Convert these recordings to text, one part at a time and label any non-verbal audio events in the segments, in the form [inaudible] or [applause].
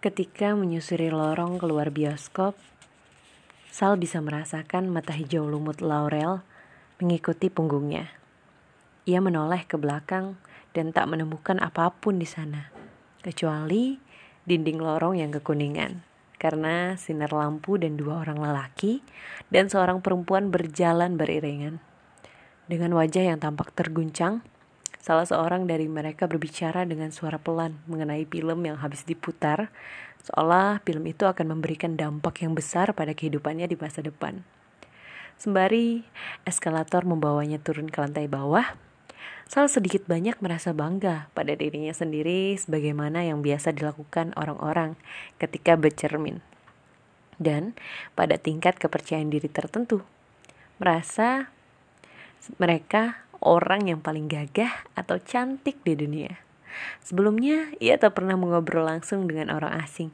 Ketika menyusuri lorong keluar bioskop, Sal bisa merasakan mata hijau lumut Laurel mengikuti punggungnya. Ia menoleh ke belakang dan tak menemukan apa pun di sana, kecuali dinding lorong yang kekuningan. Karena sinar lampu dan dua orang lelaki dan seorang perempuan berjalan beriringan. Dengan wajah yang tampak terguncang, Salah seorang dari mereka berbicara dengan suara pelan mengenai film yang habis diputar, seolah film itu akan memberikan dampak yang besar pada kehidupannya di masa depan. Sembari eskalator membawanya turun ke lantai bawah, Sal sedikit banyak merasa bangga pada dirinya sendiri sebagaimana yang biasa dilakukan orang-orang ketika bercermin. Dan pada tingkat kepercayaan diri tertentu, merasa mereka orang yang paling gagah atau cantik di dunia. Sebelumnya, ia tak pernah mengobrol langsung dengan orang asing.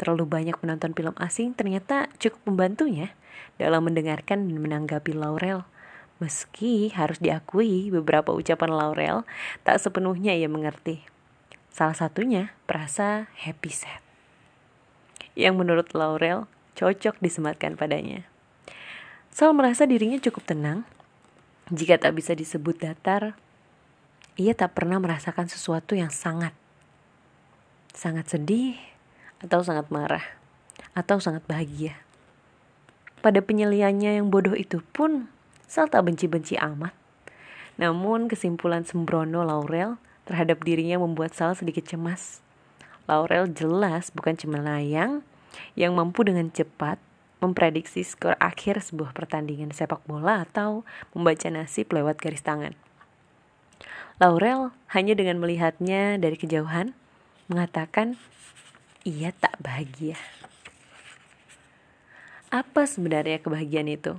Terlalu banyak menonton film asing ternyata cukup membantunya dalam mendengarkan dan menanggapi Laurel. Meski harus diakui beberapa ucapan Laurel tak sepenuhnya ia mengerti. Salah satunya perasa happy sad. Yang menurut Laurel cocok disematkan padanya. Sal merasa dirinya cukup tenang jika tak bisa disebut datar, ia tak pernah merasakan sesuatu yang sangat, sangat sedih, atau sangat marah, atau sangat bahagia. Pada penyeliannya yang bodoh itu pun, Sal tak benci-benci amat. Namun kesimpulan sembrono Laurel terhadap dirinya membuat Sal sedikit cemas. Laurel jelas bukan cemelayang yang mampu dengan cepat memprediksi skor akhir sebuah pertandingan sepak bola atau membaca nasib lewat garis tangan. Laurel hanya dengan melihatnya dari kejauhan mengatakan ia tak bahagia. Apa sebenarnya kebahagiaan itu?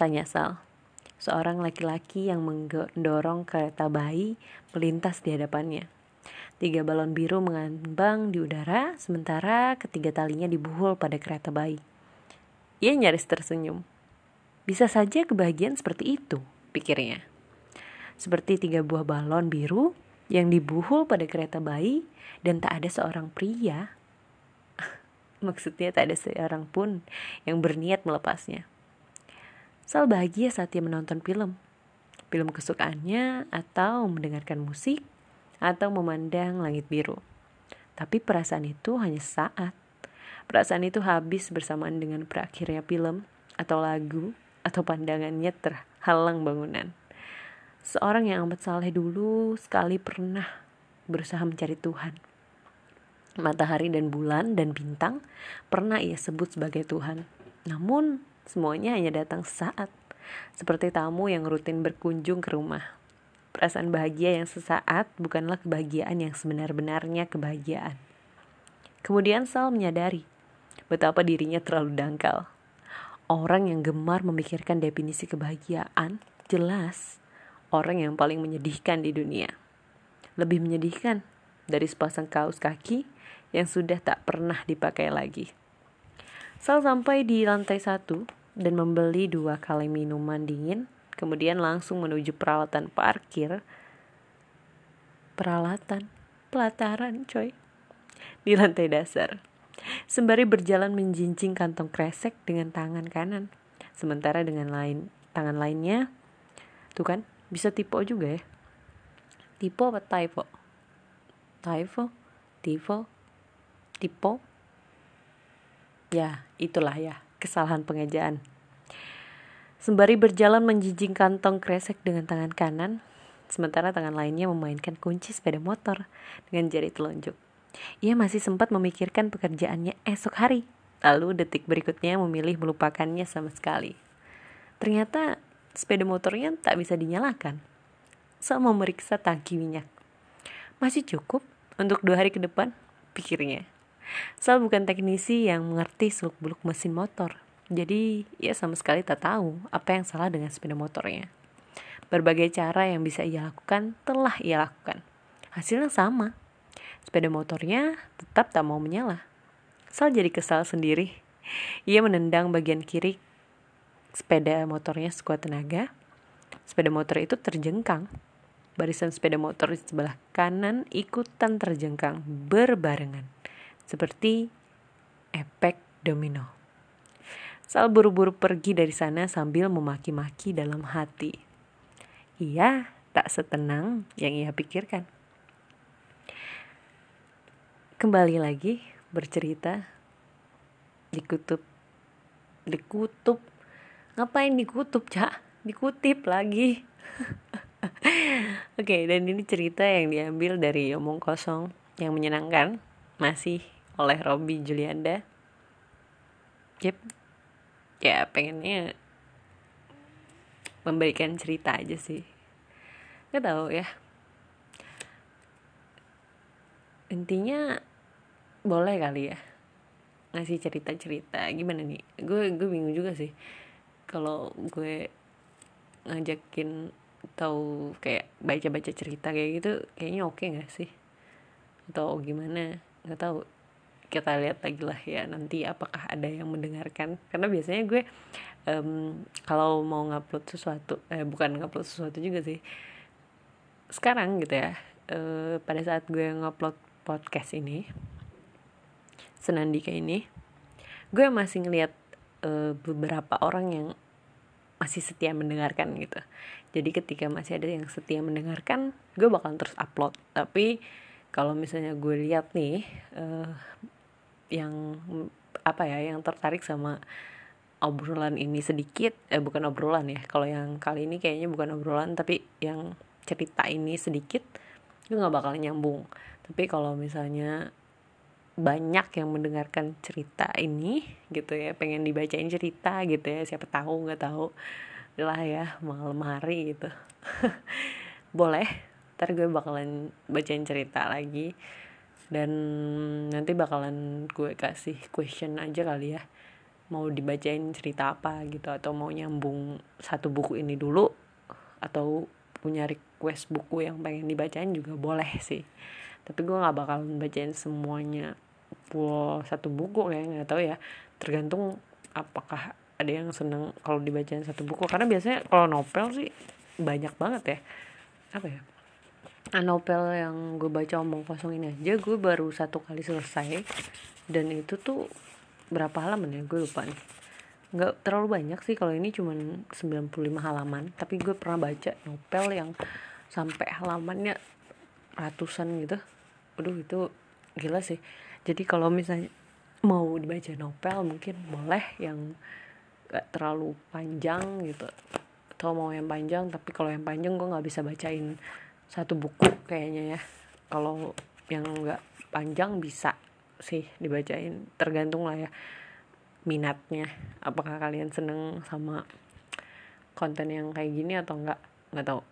Tanya Sal. Seorang laki-laki yang mendorong kereta bayi melintas di hadapannya. Tiga balon biru mengambang di udara, sementara ketiga talinya dibuhul pada kereta bayi. Ia nyaris tersenyum. Bisa saja kebahagiaan seperti itu, pikirnya. Seperti tiga buah balon biru yang dibuhul pada kereta bayi dan tak ada seorang pria. [laughs] Maksudnya tak ada seorang pun yang berniat melepasnya. Sal bahagia saat ia menonton film. Film kesukaannya atau mendengarkan musik atau memandang langit biru. Tapi perasaan itu hanya saat. Perasaan itu habis bersamaan dengan berakhirnya film atau lagu atau pandangannya terhalang bangunan. Seorang yang amat saleh dulu sekali pernah berusaha mencari Tuhan. Matahari dan bulan dan bintang pernah ia sebut sebagai Tuhan. Namun semuanya hanya datang sesaat, seperti tamu yang rutin berkunjung ke rumah. Perasaan bahagia yang sesaat bukanlah kebahagiaan yang sebenar-benarnya kebahagiaan. Kemudian Sal menyadari betapa dirinya terlalu dangkal. Orang yang gemar memikirkan definisi kebahagiaan jelas orang yang paling menyedihkan di dunia. Lebih menyedihkan dari sepasang kaos kaki yang sudah tak pernah dipakai lagi. Sal sampai di lantai satu dan membeli dua kali minuman dingin, kemudian langsung menuju peralatan parkir. Peralatan, pelataran coy, di lantai dasar sembari berjalan menjinjing kantong kresek dengan tangan kanan. Sementara dengan lain tangan lainnya, tuh kan bisa tipe juga ya. Tipe apa typo? Typo? Tipe? Tipe? Ya, itulah ya, kesalahan pengejaan. Sembari berjalan menjinjing kantong kresek dengan tangan kanan, sementara tangan lainnya memainkan kunci sepeda motor dengan jari telunjuk. Ia masih sempat memikirkan pekerjaannya esok hari, lalu detik berikutnya memilih melupakannya sama sekali. Ternyata sepeda motornya tak bisa dinyalakan. Sal memeriksa tangki minyak. Masih cukup untuk dua hari ke depan, pikirnya. Sal bukan teknisi yang mengerti seluk-beluk mesin motor. Jadi, ia sama sekali tak tahu apa yang salah dengan sepeda motornya. Berbagai cara yang bisa ia lakukan telah ia lakukan. Hasilnya sama, Sepeda motornya tetap tak mau menyala. Sal jadi kesal sendiri. Ia menendang bagian kiri sepeda motornya sekuat tenaga. Sepeda motor itu terjengkang. Barisan sepeda motor di sebelah kanan ikutan terjengkang berbarengan. seperti efek domino. Sal buru-buru pergi dari sana sambil memaki-maki dalam hati. Ia tak setenang yang ia pikirkan. Kembali lagi bercerita dikutip dikutip. Ngapain dikutip cak dikutip lagi. [laughs] Oke okay, dan ini cerita yang diambil dari omong kosong yang menyenangkan. Masih oleh Robby Julianda. Yep. Ya pengennya memberikan cerita aja sih. Nggak tahu ya. Intinya boleh kali ya. Ngasih cerita-cerita. Gimana nih? Gue gue bingung juga sih. Kalau gue ngajakin tahu kayak baca-baca cerita kayak gitu kayaknya oke okay gak sih? Atau gimana? Nggak tahu. Kita lihat lagi lah ya nanti apakah ada yang mendengarkan. Karena biasanya gue um, kalau mau ngupload sesuatu eh bukan ngupload sesuatu juga sih sekarang gitu ya uh, pada saat gue ngupload podcast ini senandika ini gue masih ngeliat uh, beberapa orang yang masih setia mendengarkan gitu. Jadi ketika masih ada yang setia mendengarkan gue bakal terus upload. Tapi kalau misalnya gue lihat nih uh, yang apa ya yang tertarik sama obrolan ini sedikit eh bukan obrolan ya kalau yang kali ini kayaknya bukan obrolan tapi yang cerita ini sedikit itu nggak bakal nyambung. Tapi kalau misalnya banyak yang mendengarkan cerita ini gitu ya. Pengen dibacain cerita gitu ya. Siapa tahu nggak tahu. Lah ya malam hari gitu. [laughs] Boleh ntar gue bakalan bacain cerita lagi. Dan nanti bakalan gue kasih question aja kali ya. Mau dibacain cerita apa gitu atau mau nyambung satu buku ini dulu atau punya request buku yang pengen dibacain juga boleh sih tapi gue nggak bakalan bacain semuanya. Full satu buku kayak nggak tahu ya. Tergantung apakah ada yang seneng kalau dibacain satu buku. Karena biasanya kalau novel sih banyak banget ya. Apa ya? Novel yang gue baca omong kosong ini aja gue baru satu kali selesai. Dan itu tuh berapa halaman ya? Gue lupa nih. Nggak terlalu banyak sih kalau ini cuman 95 halaman. Tapi gue pernah baca novel yang sampai halamannya ratusan gitu aduh itu gila sih. Jadi kalau misalnya mau dibaca novel mungkin boleh yang gak terlalu panjang gitu. Atau mau yang panjang tapi kalau yang panjang gue nggak bisa bacain satu buku kayaknya ya. Kalau yang nggak panjang bisa sih dibacain tergantung lah ya minatnya. Apakah kalian seneng sama konten yang kayak gini atau enggak nggak tahu.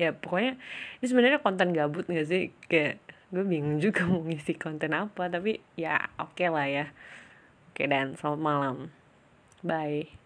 Ya pokoknya ini sebenarnya konten gabut gak sih? Kayak gue bingung juga [laughs] mau ngisi konten apa tapi ya oke okay lah ya. Oke dan. Selamat malam. Bye